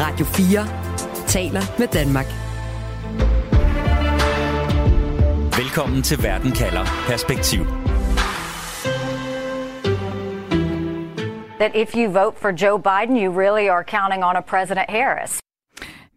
Radio 4 taler med Danmark. Velkommen til Verden kalder Perspektiv. That if you vote for Joe Biden, you really are counting on a President Harris.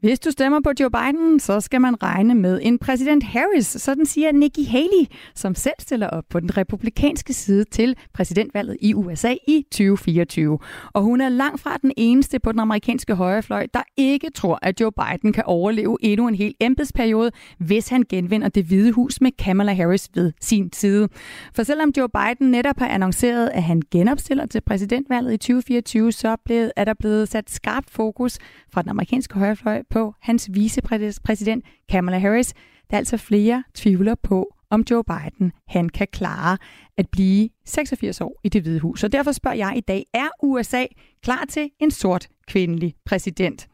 Hvis du stemmer på Joe Biden, så skal man regne med en præsident Harris, sådan siger Nikki Haley, som selv stiller op på den republikanske side til præsidentvalget i USA i 2024. Og hun er langt fra den eneste på den amerikanske højrefløj, der ikke tror, at Joe Biden kan overleve endnu en hel embedsperiode, hvis han genvinder det hvide hus med Kamala Harris ved sin side. For selvom Joe Biden netop har annonceret, at han genopstiller til præsidentvalget i 2024, så er der blevet sat skarpt fokus fra den amerikanske højrefløj på hans vicepræsident Kamala Harris. Der er altså flere tvivler på, om Joe Biden han kan klare at blive 86 år i det hvide hus. Og derfor spørger jeg i dag, er USA klar til en sort kvindelig præsident?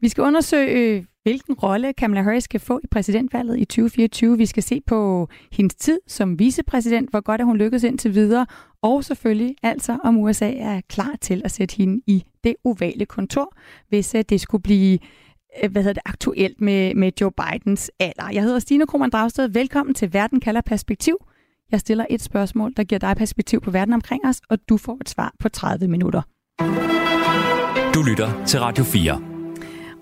Vi skal undersøge, hvilken rolle Kamala Harris skal få i præsidentvalget i 2024. Vi skal se på hendes tid som vicepræsident, hvor godt er hun lykkedes indtil videre, og selvfølgelig altså, om USA er klar til at sætte hende i det ovale kontor, hvis øh, det skulle blive hvad hedder det, aktuelt med, med Joe Bidens alder. Jeg hedder Stine Krohmann Dragsted. Velkommen til Verden kalder perspektiv. Jeg stiller et spørgsmål, der giver dig perspektiv på verden omkring os, og du får et svar på 30 minutter. Du lytter til Radio 4.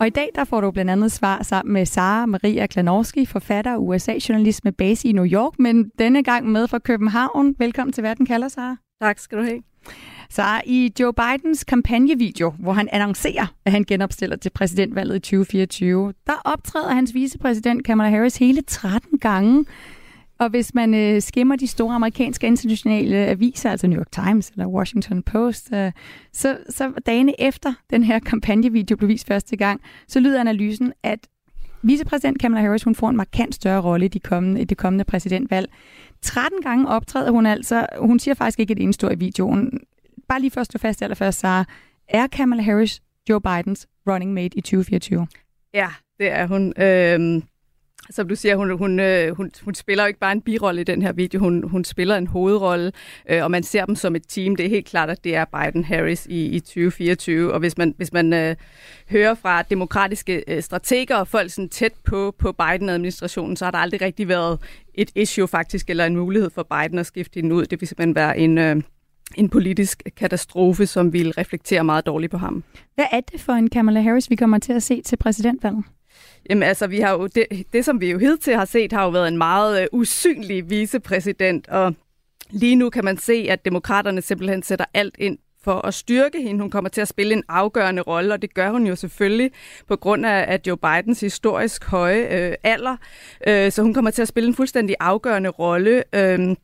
Og i dag der får du blandt andet svar sammen med Sara Maria Klanorski, forfatter og USA-journalist med base i New York, men denne gang med fra København. Velkommen til Verden kalder, Sara. Tak skal du have. Så i Joe Bidens kampagnevideo, hvor han annoncerer, at han genopstiller til præsidentvalget i 2024, der optræder hans vicepræsident Kamala Harris hele 13 gange. Og hvis man øh, skimmer de store amerikanske internationale aviser, altså New York Times eller Washington Post, øh, så, så dagene efter den her kampagnevideo blev vist første gang, så lyder analysen, at vicepræsident Kamala Harris hun får en markant større rolle i, de kommende, i det kommende præsidentvalg. 13 gange optræder hun altså. Hun siger faktisk ikke et eneste i videoen. Bare lige først og fast allerførst, så er Kamala Harris Joe Bidens running mate i 2024? Ja, det er hun. Øhm, som du siger, hun, hun, øh, hun, hun spiller jo ikke bare en birolle i den her video, hun, hun spiller en hovedrolle, øh, og man ser dem som et team. Det er helt klart, at det er Biden-Harris i, i 2024, og hvis man, hvis man øh, hører fra demokratiske øh, strateger og folk sådan tæt på, på Biden-administrationen, så har der aldrig rigtig været et issue faktisk, eller en mulighed for Biden at skifte hende ud. Det vil simpelthen være en... Øh, en politisk katastrofe, som vil reflektere meget dårligt på ham. Hvad er det for en Kamala Harris, vi kommer til at se til præsidentvalget? Jamen altså, vi har jo det, det, som vi jo hidtil har set, har jo været en meget uh, usynlig vicepræsident, og lige nu kan man se, at demokraterne simpelthen sætter alt ind for at styrke hende. Hun kommer til at spille en afgørende rolle, og det gør hun jo selvfølgelig på grund af, at Joe Bidens historisk høje øh, alder. Øh, så hun kommer til at spille en fuldstændig afgørende rolle. Øh,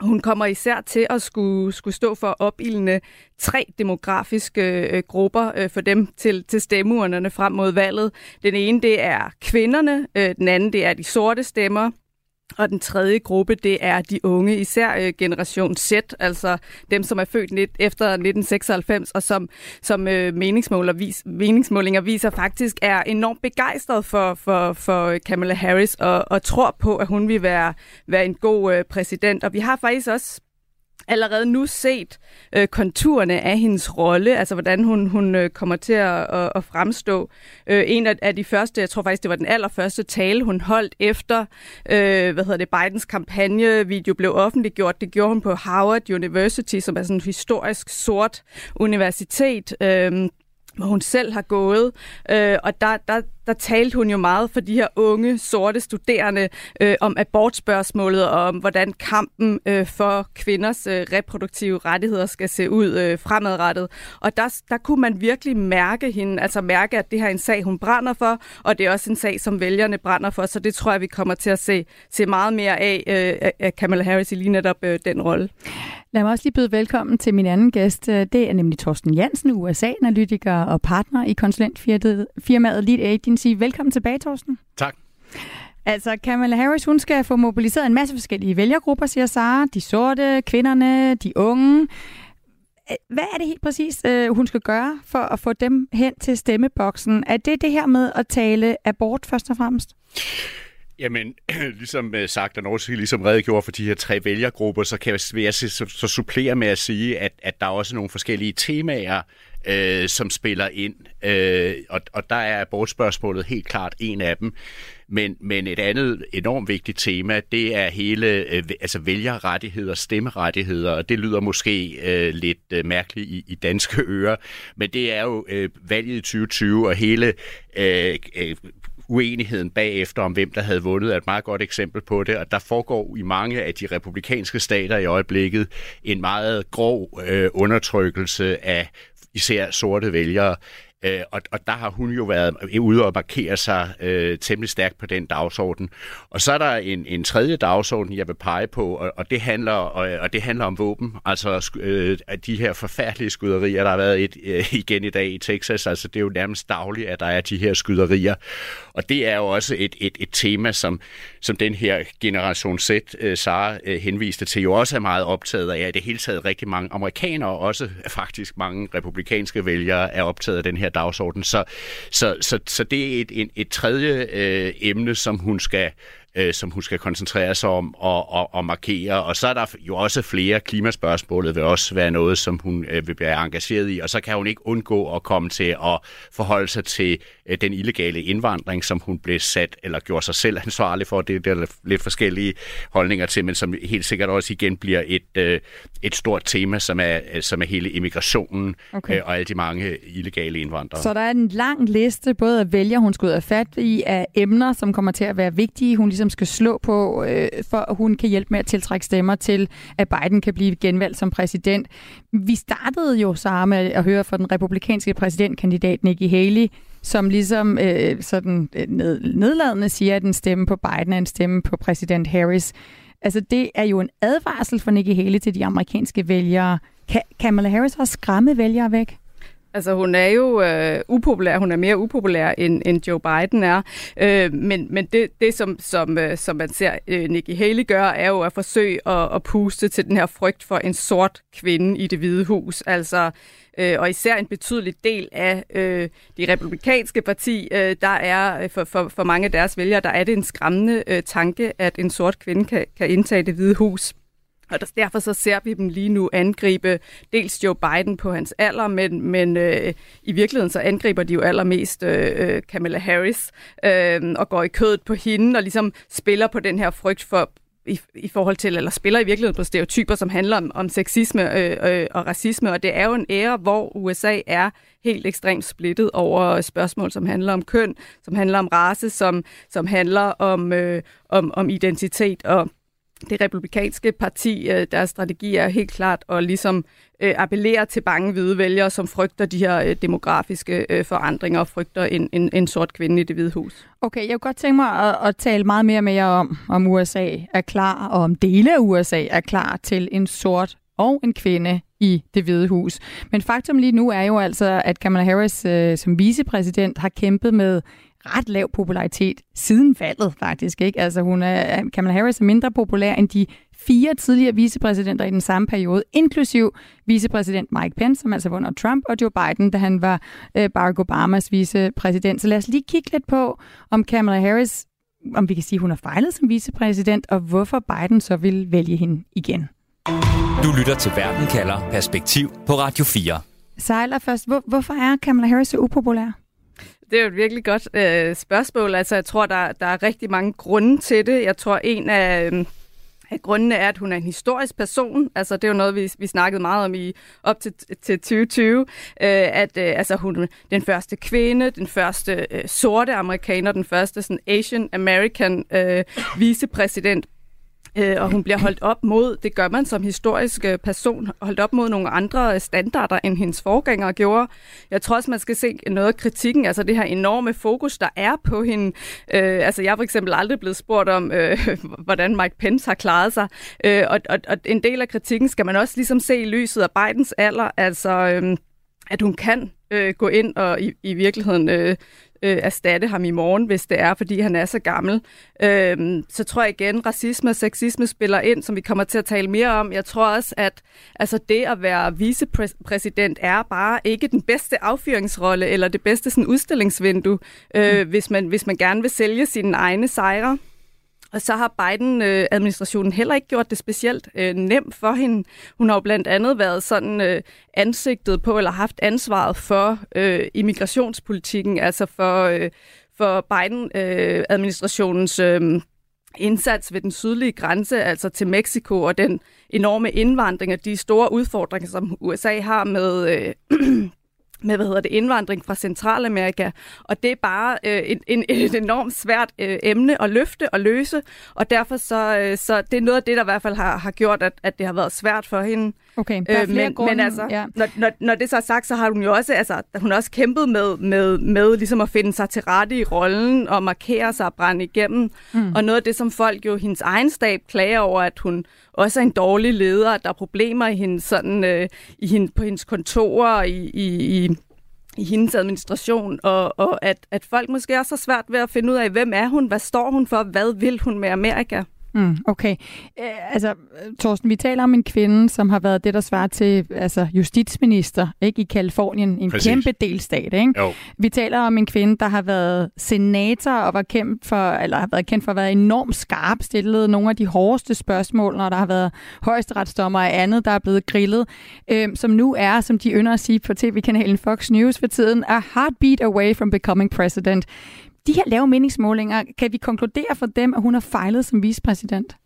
hun kommer især til at skulle, skulle stå for opildne tre demografiske øh, grupper øh, for dem til, til stemmeurnerne frem mod valget. Den ene, det er kvinderne. Øh, den anden, det er de sorte stemmer. Og den tredje gruppe, det er de unge, især øh, generation Z, altså dem, som er født lidt efter 1996, og som, som øh, meningsmåler vis, meningsmålinger viser faktisk er enormt begejstret for, for, for Kamala Harris, og, og tror på, at hun vil være, være en god øh, præsident. Og vi har faktisk også allerede nu set øh, konturerne af hendes rolle, altså hvordan hun, hun øh, kommer til at, at, at fremstå. Øh, en af, af de første, jeg tror faktisk, det var den allerførste tale, hun holdt efter, øh, hvad hedder det, Bidens kampagnevideo blev offentliggjort. Det gjorde hun på Howard University, som er sådan et historisk sort universitet. Øh, hvor hun selv har gået, øh, og der, der, der talte hun jo meget for de her unge, sorte studerende øh, om abortspørgsmålet og om, hvordan kampen øh, for kvinders øh, reproduktive rettigheder skal se ud øh, fremadrettet. Og der, der kunne man virkelig mærke hende, altså mærke, at det her er en sag, hun brænder for, og det er også en sag, som vælgerne brænder for, så det tror jeg, vi kommer til at se, se meget mere af, øh, af Kamala Harris i lige netop øh, den rolle. Lad mig også lige byde velkommen til min anden gæst. Øh, det er nemlig Torsten Jansen, USA-analytiker og partner i konsulentfirmaet Lead Agency. Velkommen tilbage, Torsten. Tak. Altså, Kamala Harris, hun skal få mobiliseret en masse forskellige vælgergrupper, siger Sara. De sorte, kvinderne, de unge. Hvad er det helt præcis, øh, hun skal gøre for at få dem hen til stemmeboksen? Er det det her med at tale abort først og fremmest? Jamen, ligesom øh, sagt, og også ligesom redegjorde for de her tre vælgergrupper, så kan jeg, vil jeg så, så supplere med at sige, at, at der er også nogle forskellige temaer, øh, som spiller ind. Øh, og, og der er abortspørgsmålet helt klart en af dem. Men, men et andet enormt vigtigt tema, det er hele øh, altså vælgerrettigheder, stemmerettigheder, og det lyder måske øh, lidt øh, mærkeligt i, i danske ører, men det er jo øh, valget i 2020 og hele øh, øh, uenigheden bagefter om, hvem der havde vundet, er et meget godt eksempel på det. Og der foregår i mange af de republikanske stater i øjeblikket en meget grov øh, undertrykkelse af især sorte vælgere. Øh, og, og der har hun jo været ude og markere sig øh, temmelig stærkt på den dagsorden. Og så er der en, en tredje dagsorden, jeg vil pege på, og, og, det, handler, og, og det handler om våben. Altså øh, de her forfærdelige skyderier, der har været et, øh, igen i dag i Texas. Altså det er jo nærmest dagligt, at der er de her skyderier. Og det er jo også et, et, et tema, som, som den her generation Z, øh, Sara øh, henviste til, jo også er meget optaget af. Det hele taget rigtig mange amerikanere, og også faktisk mange republikanske vælgere, er optaget af den her dagsorden. Så, så, så, så det er et, et, et tredje øh, emne, som hun skal øh, som hun skal koncentrere sig om og, og, og markere. Og så er der jo også flere. Klimaspørgsmålet vil også være noget, som hun øh, vil blive engageret i. Og så kan hun ikke undgå at komme til at forholde sig til den illegale indvandring, som hun blev sat eller gjorde sig selv ansvarlig for. Det er der lidt forskellige holdninger til, men som helt sikkert også igen bliver et, øh, et stort tema, som er, som er hele immigrationen okay. øh, og alle de mange illegale indvandrere. Så der er en lang liste, både af vælger, hun skal ud af fat i, af emner, som kommer til at være vigtige. Hun ligesom skal slå på, øh, for at hun kan hjælpe med at tiltrække stemmer til, at Biden kan blive genvalgt som præsident. Vi startede jo sammen med at høre fra den republikanske præsidentkandidat Nikki Haley, som ligesom øh, sådan øh, ned, nedladende siger, at en stemme på Biden er en stemme på præsident Harris. Altså det er jo en advarsel for Nikki Haley til de amerikanske vælgere. Kan Kamala Harris også skræmme vælgere væk? Altså hun er jo øh, upopulær, hun er mere upopulær end, end Joe Biden er, øh, men, men det, det som, som, øh, som man ser øh, Nikki Haley gør, er jo at forsøge at, at puste til den her frygt for en sort kvinde i det hvide hus. Altså øh, og især en betydelig del af øh, de republikanske parti, øh, der er øh, for, for, for mange af deres vælgere, der er det en skræmmende øh, tanke, at en sort kvinde kan, kan indtage det hvide hus. Og derfor så ser vi dem lige nu angribe dels Joe Biden på hans alder, men, men øh, i virkeligheden så angriber de jo allermest øh, øh, Kamala Harris øh, og går i kødet på hende og ligesom spiller på den her frygt for i, i forhold til, eller spiller i virkeligheden på stereotyper, som handler om, om sexisme øh, øh, og racisme. Og det er jo en ære, hvor USA er helt ekstremt splittet over spørgsmål, som handler om køn, som handler om race, som, som handler om, øh, om, om identitet og det republikanske parti, øh, deres strategi er helt klart at ligesom øh, appellere til bange hvide vælgere, som frygter de her øh, demografiske forandringer og frygter en, en, en sort kvinde i det hvide hus. Okay, jeg kunne godt tænke mig at, at tale meget mere med jer om, om USA er klar, og om dele af USA er klar til en sort og en kvinde i det hvide hus. Men faktum lige nu er jo altså, at Kamala Harris øh, som vicepræsident har kæmpet med ret lav popularitet siden valget, faktisk. Ikke? Altså, hun er, Kamala Harris er mindre populær end de fire tidligere vicepræsidenter i den samme periode, inklusiv vicepræsident Mike Pence, som altså var under Trump, og Joe Biden, da han var øh, Barack Obamas vicepræsident. Så lad os lige kigge lidt på, om Kamala Harris, om vi kan sige, hun har fejlet som vicepræsident, og hvorfor Biden så vil vælge hende igen. Du lytter til Verden kalder Perspektiv på Radio 4. Sejler først. Hvor, hvorfor er Kamala Harris så upopulær? Det er jo et virkelig godt øh, spørgsmål. Altså, jeg tror, der, der er rigtig mange grunde til det. Jeg tror, en af, øh, af grundene er, at hun er en historisk person. Altså, det er jo noget, vi, vi snakkede meget om i op til, til 2020. Øh, at øh, altså, hun er den første kvinde, den første øh, sorte amerikaner, den første sådan Asian American øh, vicepræsident Øh, og hun bliver holdt op mod, det gør man som historisk øh, person, holdt op mod nogle andre øh, standarder, end hendes forgængere gjorde. Jeg tror også, man skal se noget af kritikken, altså det her enorme fokus, der er på hende. Øh, altså jeg er for eksempel aldrig blevet spurgt om, øh, hvordan Mike Pence har klaret sig, øh, og, og, og en del af kritikken skal man også ligesom se i lyset af Bidens alder, altså øh, at hun kan øh, gå ind og i, i virkeligheden øh, øh, erstatte ham i morgen, hvis det er, fordi han er så gammel. Øh, så tror jeg igen, racisme og sexisme spiller ind, som vi kommer til at tale mere om. Jeg tror også, at altså, det at være vicepræsident er bare ikke den bedste affyringsrolle eller det bedste sådan, udstillingsvindue, øh, mm. hvis, man, hvis man gerne vil sælge sine egne sejre. Og så har Biden-administrationen heller ikke gjort det specielt øh, nemt for hende. Hun har jo blandt andet været sådan øh, ansigtet på, eller haft ansvaret for øh, immigrationspolitikken, altså for, øh, for Biden-administrationens øh, indsats ved den sydlige grænse, altså til Mexico, og den enorme indvandring og de store udfordringer, som USA har med... Øh, med hvad hedder det, indvandring fra Centralamerika. Og det er bare øh, en, en, et enormt svært øh, emne at løfte og løse, og derfor så, øh, så det er noget af det, der i hvert fald har, har gjort, at, at det har været svært for hende. Okay, der er øh, men, grunde, men altså, ja. når, når, når det så er sagt, så har hun jo også, altså, hun har også kæmpet med, med, med ligesom at finde sig til rette i rollen og markere sig og brænde igennem. Mm. Og noget af det, som folk jo, hendes egen stab klager over, at hun også er en dårlig leder, at der er problemer i hendes, sådan, øh, i hende, på hendes kontorer, i, i, i i hendes administration, og, og at, at folk måske også har svært ved at finde ud af, hvem er hun, hvad står hun for, hvad vil hun med Amerika? Mm, okay. Øh, altså, Torsten, vi taler om en kvinde, som har været det, der svarer til altså, justitsminister ikke, i Kalifornien, en Præcis. kæmpe delstat. Ikke? Jo. Vi taler om en kvinde, der har været senator og var kendt for, eller har været kendt for at være enormt skarp, stillet nogle af de hårdeste spørgsmål, når der har været højesteretsdommer og andet, der er blevet grillet, øh, som nu er, som de ynder at sige på tv-kanalen Fox News for tiden, a heartbeat away from becoming president de her lave meningsmålinger, kan vi konkludere for dem, at hun har fejlet som vicepræsident?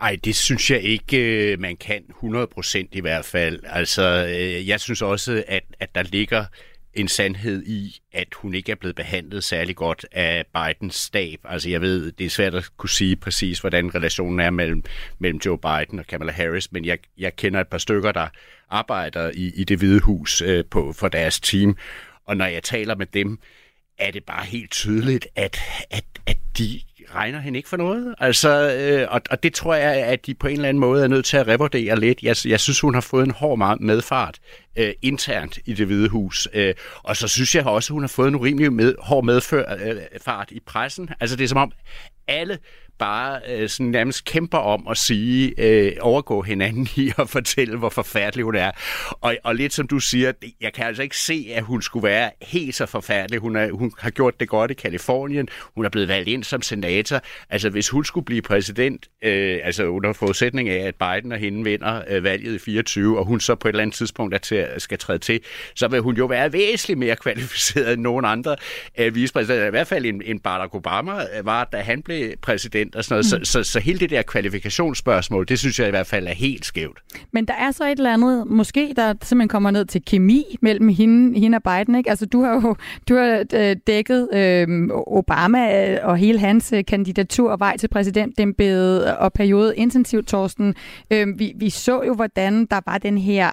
Ej, det synes jeg ikke, øh, man kan 100% i hvert fald. Altså, øh, jeg synes også, at, at der ligger en sandhed i, at hun ikke er blevet behandlet særlig godt af Bidens stab. Altså jeg ved, det er svært at kunne sige præcis, hvordan relationen er mellem, mellem Joe Biden og Kamala Harris, men jeg, jeg kender et par stykker, der arbejder i, i det hvide hus øh, på, for deres team, og når jeg taler med dem, er det bare helt tydeligt, at, at, at de regner hende ikke for noget. Altså, øh, og, og det tror jeg, at de på en eller anden måde er nødt til at revurdere lidt. Jeg, jeg synes, hun har fået en hård medfart øh, internt i det hvide hus. Øh, og så synes jeg også, at hun har fået en urimelig med, hård medfart øh, i pressen. Altså, det er som om alle bare øh, sådan nærmest kæmper om at sige, øh, overgå hinanden i at fortælle, hvor forfærdelig hun er. Og, og lidt som du siger, jeg kan altså ikke se, at hun skulle være helt så forfærdelig. Hun, er, hun har gjort det godt i Kalifornien. Hun er blevet valgt ind som senator. Altså, hvis hun skulle blive præsident, øh, altså under forudsætning af, at Biden og hende vinder øh, valget i 24, og hun så på et eller andet tidspunkt er til, skal træde til, så vil hun jo være væsentligt mere kvalificeret end nogen andre øh, vicepræsidenter. I hvert fald en, en Barack Obama øh, var, da han blev præsident procent og sådan noget. Mm. Så, så, så hele det der kvalifikationsspørgsmål, det synes jeg i hvert fald er helt skævt. Men der er så et eller andet, måske der simpelthen kommer ned til kemi mellem hende, hende og Biden. Ikke? Altså, du har jo du har øh, dækket øh, Obama øh, og hele hans øh, kandidatur og vej til præsidentembedet og periode intensivt, Torsten. Øh, vi, vi så jo, hvordan der var den her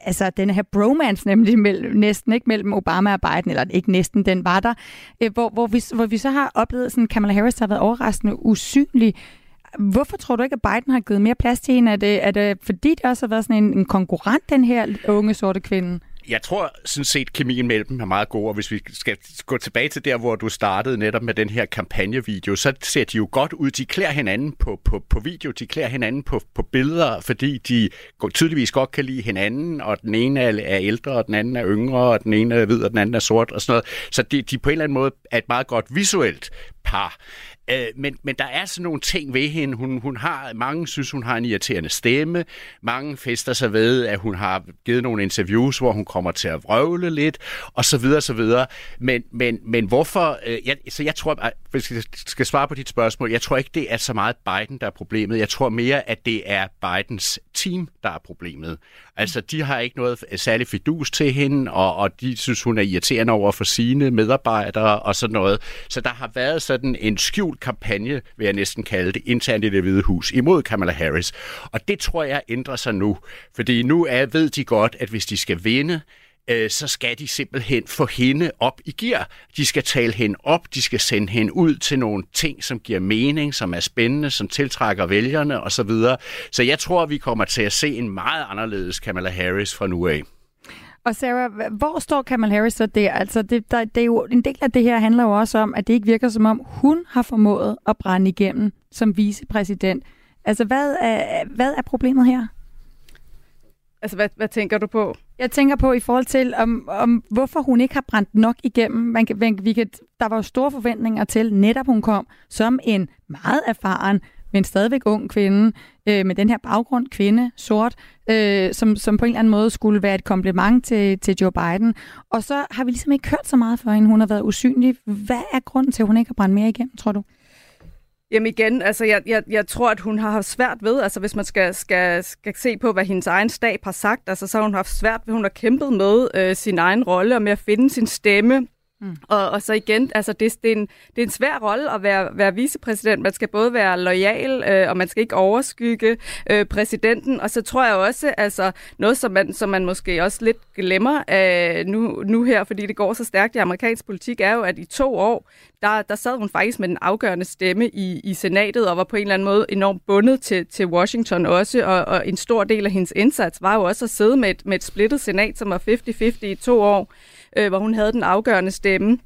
altså den her bromance nemlig mellem, næsten ikke mellem Obama og Biden, eller ikke næsten, den var der, øh, hvor, hvor, vi, hvor vi så har oplevet sådan Kamala Harris, der har været overraskende usynlig. Hvorfor tror du ikke, at Biden har givet mere plads til hende? Er det, er det fordi det også har været sådan en, en konkurrent, den her unge sorte kvinde? Jeg tror sådan set, kemien mellem dem er meget god, og hvis vi skal gå tilbage til der, hvor du startede netop med den her kampagnevideo, så ser de jo godt ud. De klæder hinanden på, på, på video, de klæder hinanden på, på billeder, fordi de tydeligvis godt kan lide hinanden, og den ene er ældre, og den anden er yngre, og den ene er hvid, og den anden er sort, og sådan noget. Så de, de på en eller anden måde er et meget godt visuelt par. Øh, men, men der er sådan nogle ting ved hende. Hun, hun har, mange synes, hun har en irriterende stemme. Mange fester sig ved, at hun har givet nogle interviews, hvor hun kommer til at vrøvle lidt, og så videre, så videre. Men, men, men hvorfor... Øh, jeg, så jeg tror, hvis jeg skal svare på dit spørgsmål, jeg tror ikke, det er så meget Biden, der er problemet. Jeg tror mere, at det er Bidens team, der er problemet. Altså, de har ikke noget særlig fidus til hende, og, og de synes, hun er irriterende over for sine medarbejdere og sådan noget. Så der har været sådan en skjult kampagne, vil jeg næsten kalde det, internt i det hvide hus, imod Kamala Harris. Og det tror jeg ændrer sig nu. Fordi nu er, ved de godt, at hvis de skal vinde, øh, så skal de simpelthen få hende op i gear. De skal tale hende op, de skal sende hende ud til nogle ting, som giver mening, som er spændende, som tiltrækker vælgerne osv. Så, så jeg tror, vi kommer til at se en meget anderledes Kamala Harris fra nu af. Og Sarah, hvor står Kamala Harris så der? Altså, det, der, det er jo, en del af det her handler jo også om, at det ikke virker som om, hun har formået at brænde igennem som vicepræsident. Altså, hvad er, hvad er problemet her? Altså, hvad, hvad tænker du på? Jeg tænker på i forhold til, om, om hvorfor hun ikke har brændt nok igennem. Man kan, man, vi kan, der var jo store forventninger til, netop hun kom som en meget erfaren, men stadigvæk ung kvinde, øh, med den her baggrund, kvinde, sort, øh, som, som på en eller anden måde skulle være et kompliment til, til Joe Biden. Og så har vi ligesom ikke hørt så meget for hende. Hun har været usynlig. Hvad er grunden til, at hun ikke har brændt mere igennem, tror du? Jamen igen, altså jeg, jeg, jeg tror, at hun har haft svært ved, altså hvis man skal, skal, skal se på, hvad hendes egen stab har sagt, altså så har hun haft svært ved, hun har kæmpet med øh, sin egen rolle og med at finde sin stemme. Mm. Og, og så igen, altså det, det, er en, det er en svær rolle at være, være vicepræsident. Man skal både være lojal, øh, og man skal ikke overskygge øh, præsidenten. Og så tror jeg også, altså noget, som man, som man måske også lidt glemmer øh, nu, nu her, fordi det går så stærkt i amerikansk politik, er jo, at i to år, der, der sad hun faktisk med den afgørende stemme i, i senatet, og var på en eller anden måde enormt bundet til, til Washington også, og, og en stor del af hendes indsats var jo også at sidde med et, med et splittet senat, som var 50-50 i to år øh, hvor hun havde den afgørende stemme.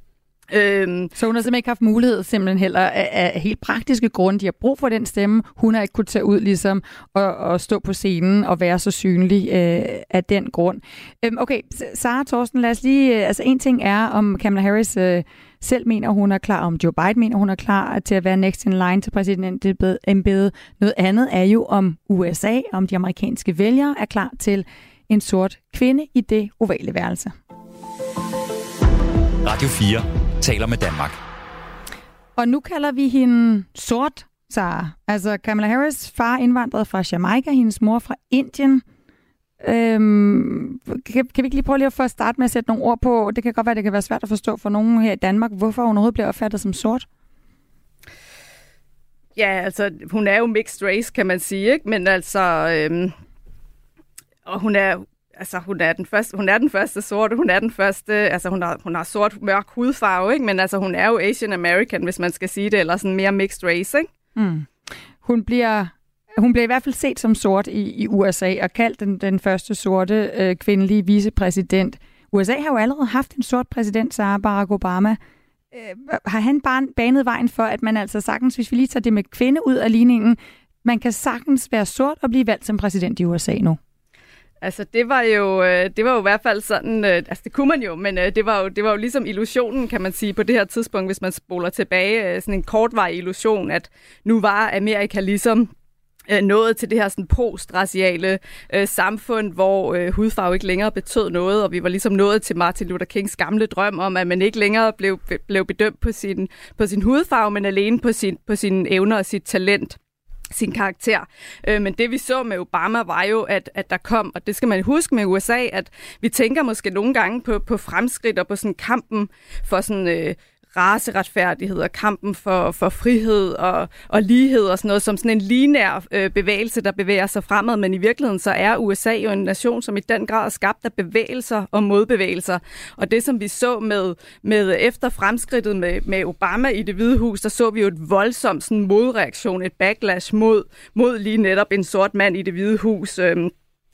Øhm, så hun har simpelthen ikke haft mulighed simpelthen heller af, af helt praktiske grunde. De har brug for den stemme. Hun har ikke kunnet tage ud ligesom og, og stå på scenen og være så synlig øh, af den grund. Øhm, okay, Sara Thorsten, lad os lige... Øh, altså en ting er, om Kamala Harris øh, selv mener, hun er klar, om Joe Biden mener, hun er klar til at være next in line til præsidentembedet. Noget andet er jo, om USA, om de amerikanske vælgere er klar til en sort kvinde i det ovale værelse. Radio 4 taler med Danmark. Og nu kalder vi hende sort, Sara. Altså Kamala Harris far indvandrede fra Jamaica, hendes mor fra Indien. Øhm, kan, kan vi ikke lige prøve lige at få at starte med at sætte nogle ord på, det kan godt være, det kan være svært at forstå for nogen her i Danmark, hvorfor hun overhovedet bliver opfattet som sort? Ja, altså, hun er jo mixed race, kan man sige, ikke? Men altså, øhm, og hun er, altså hun er den første, hun er den første sorte, hun er den første, altså hun har, hun har sort, mørk hudfarve, ikke? men altså hun er jo Asian American, hvis man skal sige det, eller sådan mere mixed race, ikke? Mm. Hun bliver hun blev i hvert fald set som sort i, i USA og kaldt den, den første sorte øh, kvindelige vicepræsident. USA har jo allerede haft en sort præsident, Sarah Barack Obama. Øh, har han bare banet vejen for, at man altså sagtens, hvis vi lige tager det med kvinde ud af ligningen, man kan sagtens være sort og blive valgt som præsident i USA nu? Altså, det var jo, øh, det var jo i hvert fald sådan, øh, altså det kunne man jo, men øh, det var jo, det var jo ligesom illusionen, kan man sige, på det her tidspunkt, hvis man spoler tilbage, sådan en kortvarig illusion, at nu var Amerika ligesom nået til det her sådan postraciale øh, samfund, hvor øh, hudfarve ikke længere betød noget, og vi var ligesom nået til Martin Luther Kings gamle drøm om, at man ikke længere blev, blev bedømt på sin, på sin hudfarve, men alene på, sin, på sine evner og sit talent sin karakter. Øh, men det vi så med Obama var jo, at, at der kom, og det skal man huske med USA, at vi tænker måske nogle gange på, på fremskridt og på sådan kampen for sådan øh, raceretfærdighed og kampen for, for frihed og, og lighed og sådan noget, som sådan en linær øh, bevægelse, der bevæger sig fremad, men i virkeligheden så er USA jo en nation, som i den grad er skabt af bevægelser og modbevægelser. Og det, som vi så med, med efter fremskridtet med, med Obama i det hvide hus, der så vi jo et voldsomt sådan modreaktion, et backlash mod, mod lige netop en sort mand i det hvide hus, øh,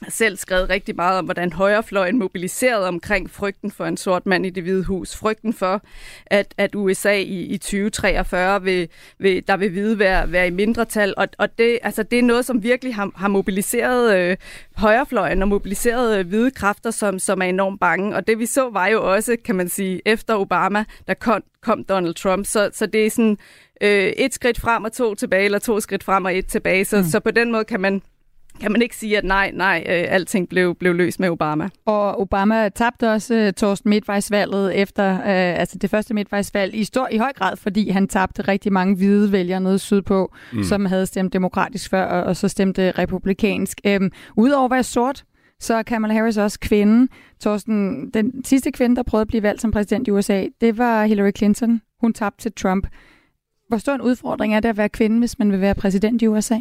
selv skrevet rigtig meget om, hvordan højrefløjen mobiliserede omkring frygten for en sort mand i det hvide hus. Frygten for, at, at USA i, i 2043 vil, vil, der vil hvide være, være i mindretal. Og, og det, altså, det er noget, som virkelig har, har mobiliseret øh, højrefløjen og mobiliseret øh, hvide kræfter, som, som er enormt bange. Og det vi så var jo også, kan man sige, efter Obama, der kom, kom Donald Trump. Så, så det er sådan øh, et skridt frem og to tilbage, eller to skridt frem og et tilbage. Så, mm. så på den måde kan man kan man ikke sige, at nej, nej, øh, alting blev, blev løst med Obama. Og Obama tabte også uh, Torsten midtvejsvalget efter uh, altså det første midtvejsvalg i, stor, i høj grad, fordi han tabte rigtig mange hvide vælgere nede sydpå, mm. som havde stemt demokratisk før, og, og så stemte republikansk. Um, Udover at være sort, så er Kamala Harris også kvinde. Torsten, den sidste kvinde, der prøvede at blive valgt som præsident i USA, det var Hillary Clinton. Hun tabte til Trump. Hvor stor en udfordring er det at være kvinde, hvis man vil være præsident i USA?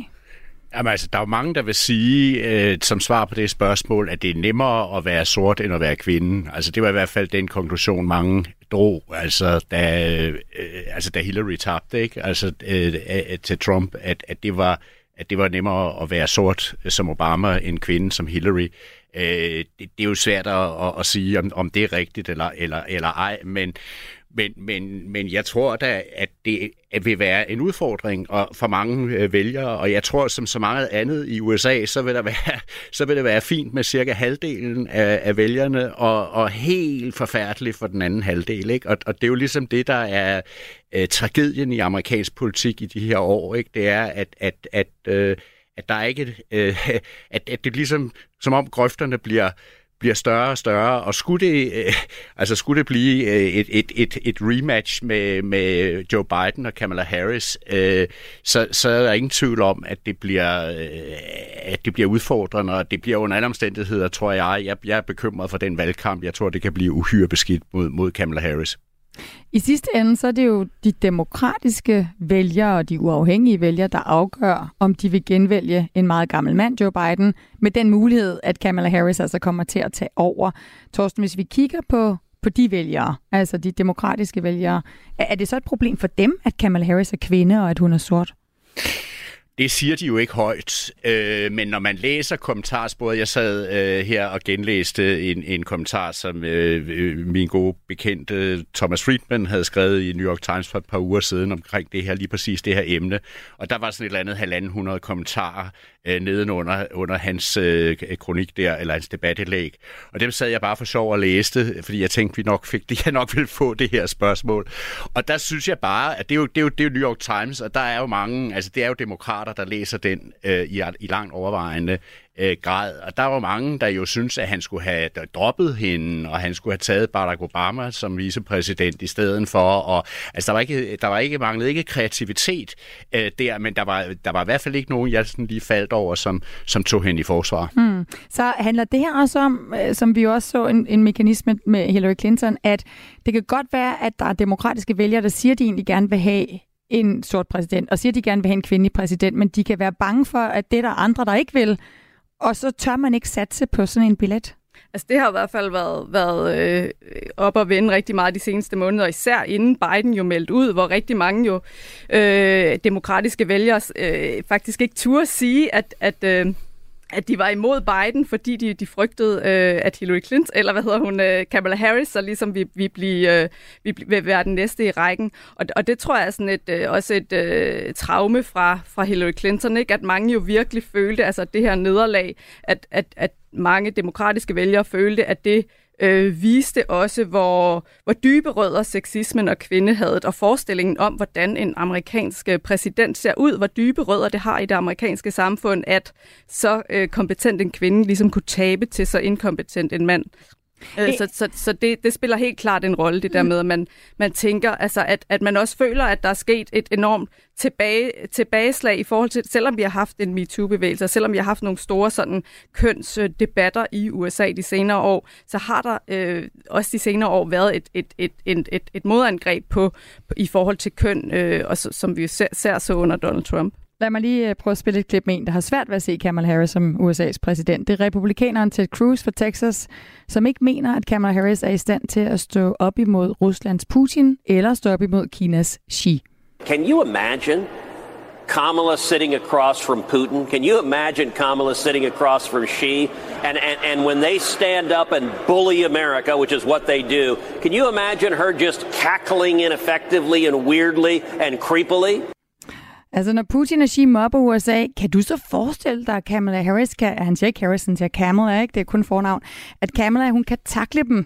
Jamen altså, der er jo mange, der vil sige, øh, som svar på det spørgsmål, at det er nemmere at være sort, end at være kvinde. Altså, det var i hvert fald den konklusion, mange drog, altså da, øh, altså, da Hillary tabte, ikke? Altså, øh, til Trump, at, at det var at det var nemmere at være sort som Obama end kvinde som Hillary. Øh, det, det er jo svært at, at, at sige, om, om det er rigtigt eller, eller, eller ej, men, men, men, men jeg tror da, at det vil være en udfordring og for mange øh, vælgere, og jeg tror, som så meget andet i USA, så vil, der være, så vil det være fint med cirka halvdelen af, af vælgerne, og, og helt forfærdeligt for den anden halvdel. Ikke? Og, og det er jo ligesom det, der er øh, tragedien i amerikansk politik i de her år. Ikke? Det er, at, at, at, øh, at der er ikke... Øh, at, at det er ligesom, som om grøfterne bliver bliver større og større, og skulle det, øh, altså skulle det blive øh, et, et, et, et rematch med, med Joe Biden og Kamala Harris, øh, så, så er der ingen tvivl om, at det bliver, øh, at det bliver udfordrende, og det bliver under alle omstændigheder, tror jeg. jeg. Jeg er bekymret for den valgkamp. Jeg tror, det kan blive uhyre beskidt mod, mod Kamala Harris. I sidste ende så er det jo de demokratiske vælgere og de uafhængige vælgere, der afgør, om de vil genvælge en meget gammel mand, Joe Biden, med den mulighed, at Kamala Harris altså kommer til at tage over. Torsten, hvis vi kigger på, på de vælgere, altså de demokratiske vælgere, er det så et problem for dem, at Kamala Harris er kvinde og at hun er sort? Det siger de jo ikke højt, øh, men når man læser kommentarsporet, jeg sad øh, her og genlæste en, en kommentar, som øh, øh, min gode bekendte Thomas Friedman havde skrevet i New York Times for et par uger siden omkring det her, lige præcis det her emne. Og der var sådan et eller andet halvanden hundrede kommentarer øh, nedenunder under hans øh, kronik der, eller hans debatindlæg. Og dem sad jeg bare for sjov og læste, fordi jeg tænkte, vi nok fik det, jeg nok ville få det her spørgsmål. Og der synes jeg bare, at det er jo, det er jo, det er jo New York Times, og der er jo mange, altså det er jo demokrater, der læser den øh, i, i langt overvejende øh, grad. Og der var mange, der jo synes, at han skulle have droppet hende, og han skulle have taget Barack Obama som vicepræsident i stedet for. Og, altså, der var ikke, der var ikke manglet ikke kreativitet øh, der, men der var, der var i hvert fald ikke nogen, jeg sådan lige faldt over, som, som tog hende i forsvar. Hmm. Så handler det her også om, øh, som vi også så en, en mekanisme med Hillary Clinton, at det kan godt være, at der er demokratiske vælgere, der siger, at de egentlig gerne vil have en sort præsident, og siger, at de gerne vil have en kvindelig præsident, men de kan være bange for, at det er der andre, der ikke vil, og så tør man ikke satse på sådan en billet? Altså det har i hvert fald været, været øh, op og vende rigtig meget de seneste måneder, især inden Biden jo meldte ud, hvor rigtig mange jo øh, demokratiske vælgere øh, faktisk ikke turde sige, at, at øh, at de var imod Biden, fordi de, de frygtede, øh, at Hillary Clinton, eller hvad hedder hun, øh, Kamala Harris, så ligesom vi, vi, blive, øh, vi vil være den næste i rækken. Og, og det tror jeg er sådan et, øh, også et øh, traume fra, fra Hillary Clinton, ikke? at mange jo virkelig følte, altså det her nederlag, at, at, at mange demokratiske vælgere følte, at det øh, viste også, hvor, hvor dybe rødder sexismen og kvindehadet og forestillingen om, hvordan en amerikansk øh, præsident ser ud, hvor dybe rødder det har i det amerikanske samfund, at så øh, kompetent en kvinde ligesom kunne tabe til så inkompetent en mand. Øh, så så, så det, det spiller helt klart en rolle, det der mm. med, at man, man tænker, altså at, at man også føler, at der er sket et enormt tilbage, tilbageslag i forhold til, selvom vi har haft en MeToo-bevægelse, og selvom vi har haft nogle store sådan kønsdebatter i USA de senere år, så har der øh, også de senere år været et, et, et, et, et, et modangreb på, på i forhold til køn, øh, og så, som vi ser, ser så under Donald Trump. Lad mig lige øh, prøve at spille et klip med en, der har svært ved at se Kamala Harris som USA's præsident. Det er republikaneren Ted Cruz fra Texas, som ikke mener, at Kamala Harris er i stand til at stå op imod Ruslands Putin eller stå op imod Kinas Xi. Can you imagine Kamala sitting across from Putin? Can you imagine Kamala sitting across from Xi? And, and, and when they stand up and bully America, which is what they do, can you imagine her just cackling ineffectively and weirdly and creepily? Altså, når Putin og Xi mobber USA, kan du så forestille dig, at Kamala Harris, kan, han siger ikke Harris, han siger Kamala, ikke? det er kun fornavn, at Kamala, hun kan takle dem.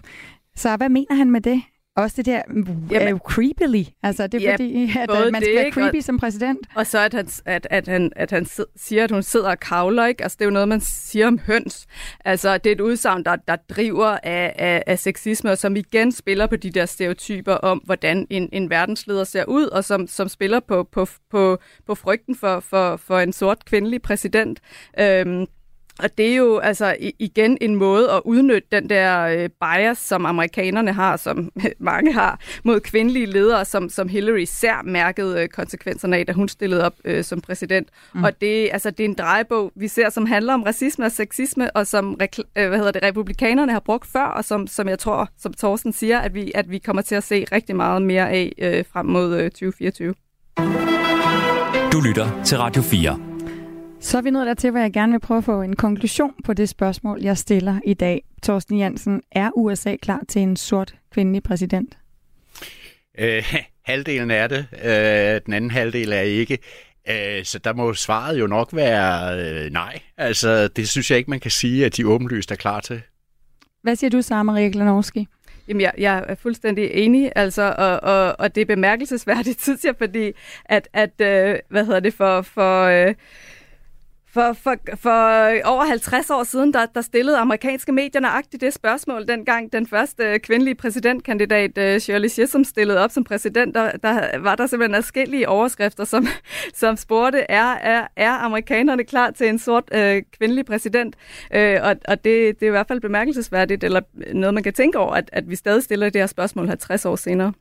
Så hvad mener han med det? Også det der Jamen, uh, creepily. Altså, det er ja, fordi, at, at man skal det, være creepy og, som præsident. Og så, at han, at, at, han, at han siger, at hun sidder og kavler. Ikke? Altså, det er jo noget, man siger om høns. Altså, det er et udsagn, der, der driver af, af, af sexisme, og som igen spiller på de der stereotyper om, hvordan en, en verdensleder ser ud, og som, som spiller på, på, på, på frygten for, for, for en sort kvindelig præsident. Øhm, og det er jo altså igen en måde at udnytte den der øh, bias, som amerikanerne har, som mange har, mod kvindelige ledere, som, som Hillary ser mærket øh, konsekvenserne af, da hun stillede op øh, som præsident. Mm. Og det, altså, det er en drejebog, vi ser, som handler om racisme og sexisme, og som øh, hvad hedder det, republikanerne har brugt før, og som, som jeg tror, som Thorsten siger, at vi, at vi kommer til at se rigtig meget mere af øh, frem mod øh, 2024. Du lytter til Radio 4. Så er vi nået dertil, hvor jeg gerne vil prøve at få en konklusion på det spørgsmål, jeg stiller i dag. Torsten Jansen, er USA klar til en sort kvindelig præsident? Øh, halvdelen er det. Øh, den anden halvdel er ikke. Øh, så der må svaret jo nok være øh, nej. Altså, det synes jeg ikke, man kan sige, at de åbenlyst er klar til. Hvad siger du, Sara Maria Glanovski? Jamen, jeg, jeg er fuldstændig enig, altså, og, og, og det er bemærkelsesværdigt, synes jeg, fordi at, at øh, hvad hedder det, for, for øh, for, for, for over 50 år siden, der, der stillede amerikanske medier nøjagtigt det spørgsmål, dengang den første øh, kvindelige præsidentkandidat, øh, Shirley Chisholm, stillede op som præsident, der, der var der simpelthen adskillige overskrifter, som, som spurgte, er, er, er amerikanerne klar til en sort øh, kvindelig præsident? Øh, og og det, det er i hvert fald bemærkelsesværdigt, eller noget, man kan tænke over, at, at vi stadig stiller det her spørgsmål 50 år senere.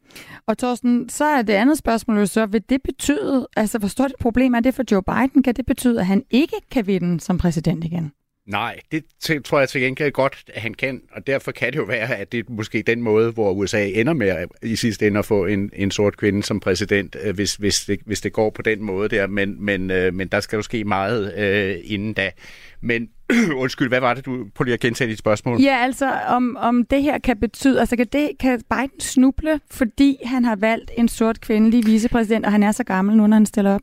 Og Thorsten, så er det andet spørgsmål jo så, vil det betyde, altså hvor stort et problem er det for Joe Biden? Kan det betyde, at han ikke kan vinde som præsident igen? Nej, det tror jeg til gengæld godt, at han kan, og derfor kan det jo være, at det er måske den måde, hvor USA ender med i sidste ende at få en, en sort kvinde som præsident, øh, hvis, hvis, det, hvis det går på den måde der, men, men, øh, men der skal jo ske meget øh, inden da. Men undskyld, hvad var det, du på lige at gentage dit spørgsmål? Ja, altså om, om det her kan betyde, altså kan, det, kan Biden snuble, fordi han har valgt en sort kvindelig vicepræsident, og han er så gammel nu, når han stiller op?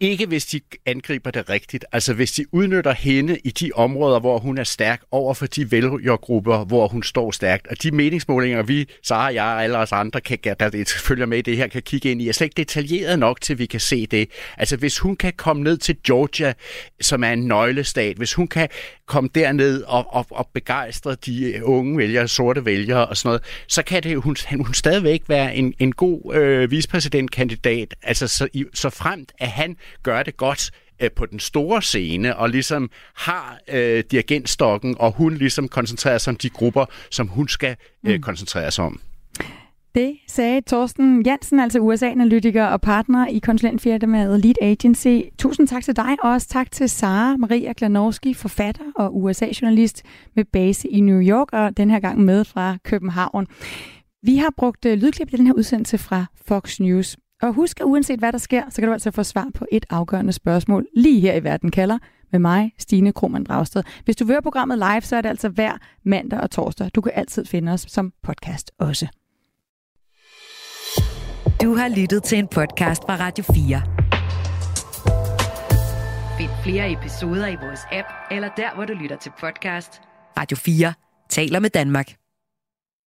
Ikke hvis de angriber det rigtigt. Altså hvis de udnytter hende i de områder, hvor hun er stærk, over for de vælgergrupper, hvor hun står stærkt. Og de meningsmålinger, vi, Sara, jeg og alle os andre, kan, der følger med i det her, kan kigge ind i, er slet ikke detaljeret nok til, vi kan se det. Altså hvis hun kan komme ned til Georgia, som er en nøglestat, hvis hun kan komme derned og, og, og begejstre de unge vælgere, sorte vælgere og sådan noget, så kan det hun, hun stadigvæk være en, en god øh, vicepræsidentkandidat. Altså så, så fremt, at han gør det godt øh, på den store scene, og ligesom har øh, dirigentstokken, og hun ligesom koncentrerer sig om de grupper, som hun skal øh, mm. koncentrere sig om. Det sagde Torsten Jansen, altså USA-analytiker og partner i konsulentfirmaet Lead Agency. Tusind tak til dig, og også tak til Sara Maria Glanowski, forfatter og USA-journalist med base i New York, og den her gang med fra København. Vi har brugt øh, lydklip i den her udsendelse fra Fox News. Og husk, at uanset hvad der sker, så kan du altså få svar på et afgørende spørgsmål lige her i Verden kalder med mig, Stine Krohmann Dragsted. Hvis du vil høre programmet live, så er det altså hver mandag og torsdag. Du kan altid finde os som podcast også. Du har lyttet til en podcast fra Radio 4. Find flere episoder i vores app, eller der, hvor du lytter til podcast. Radio 4 taler med Danmark.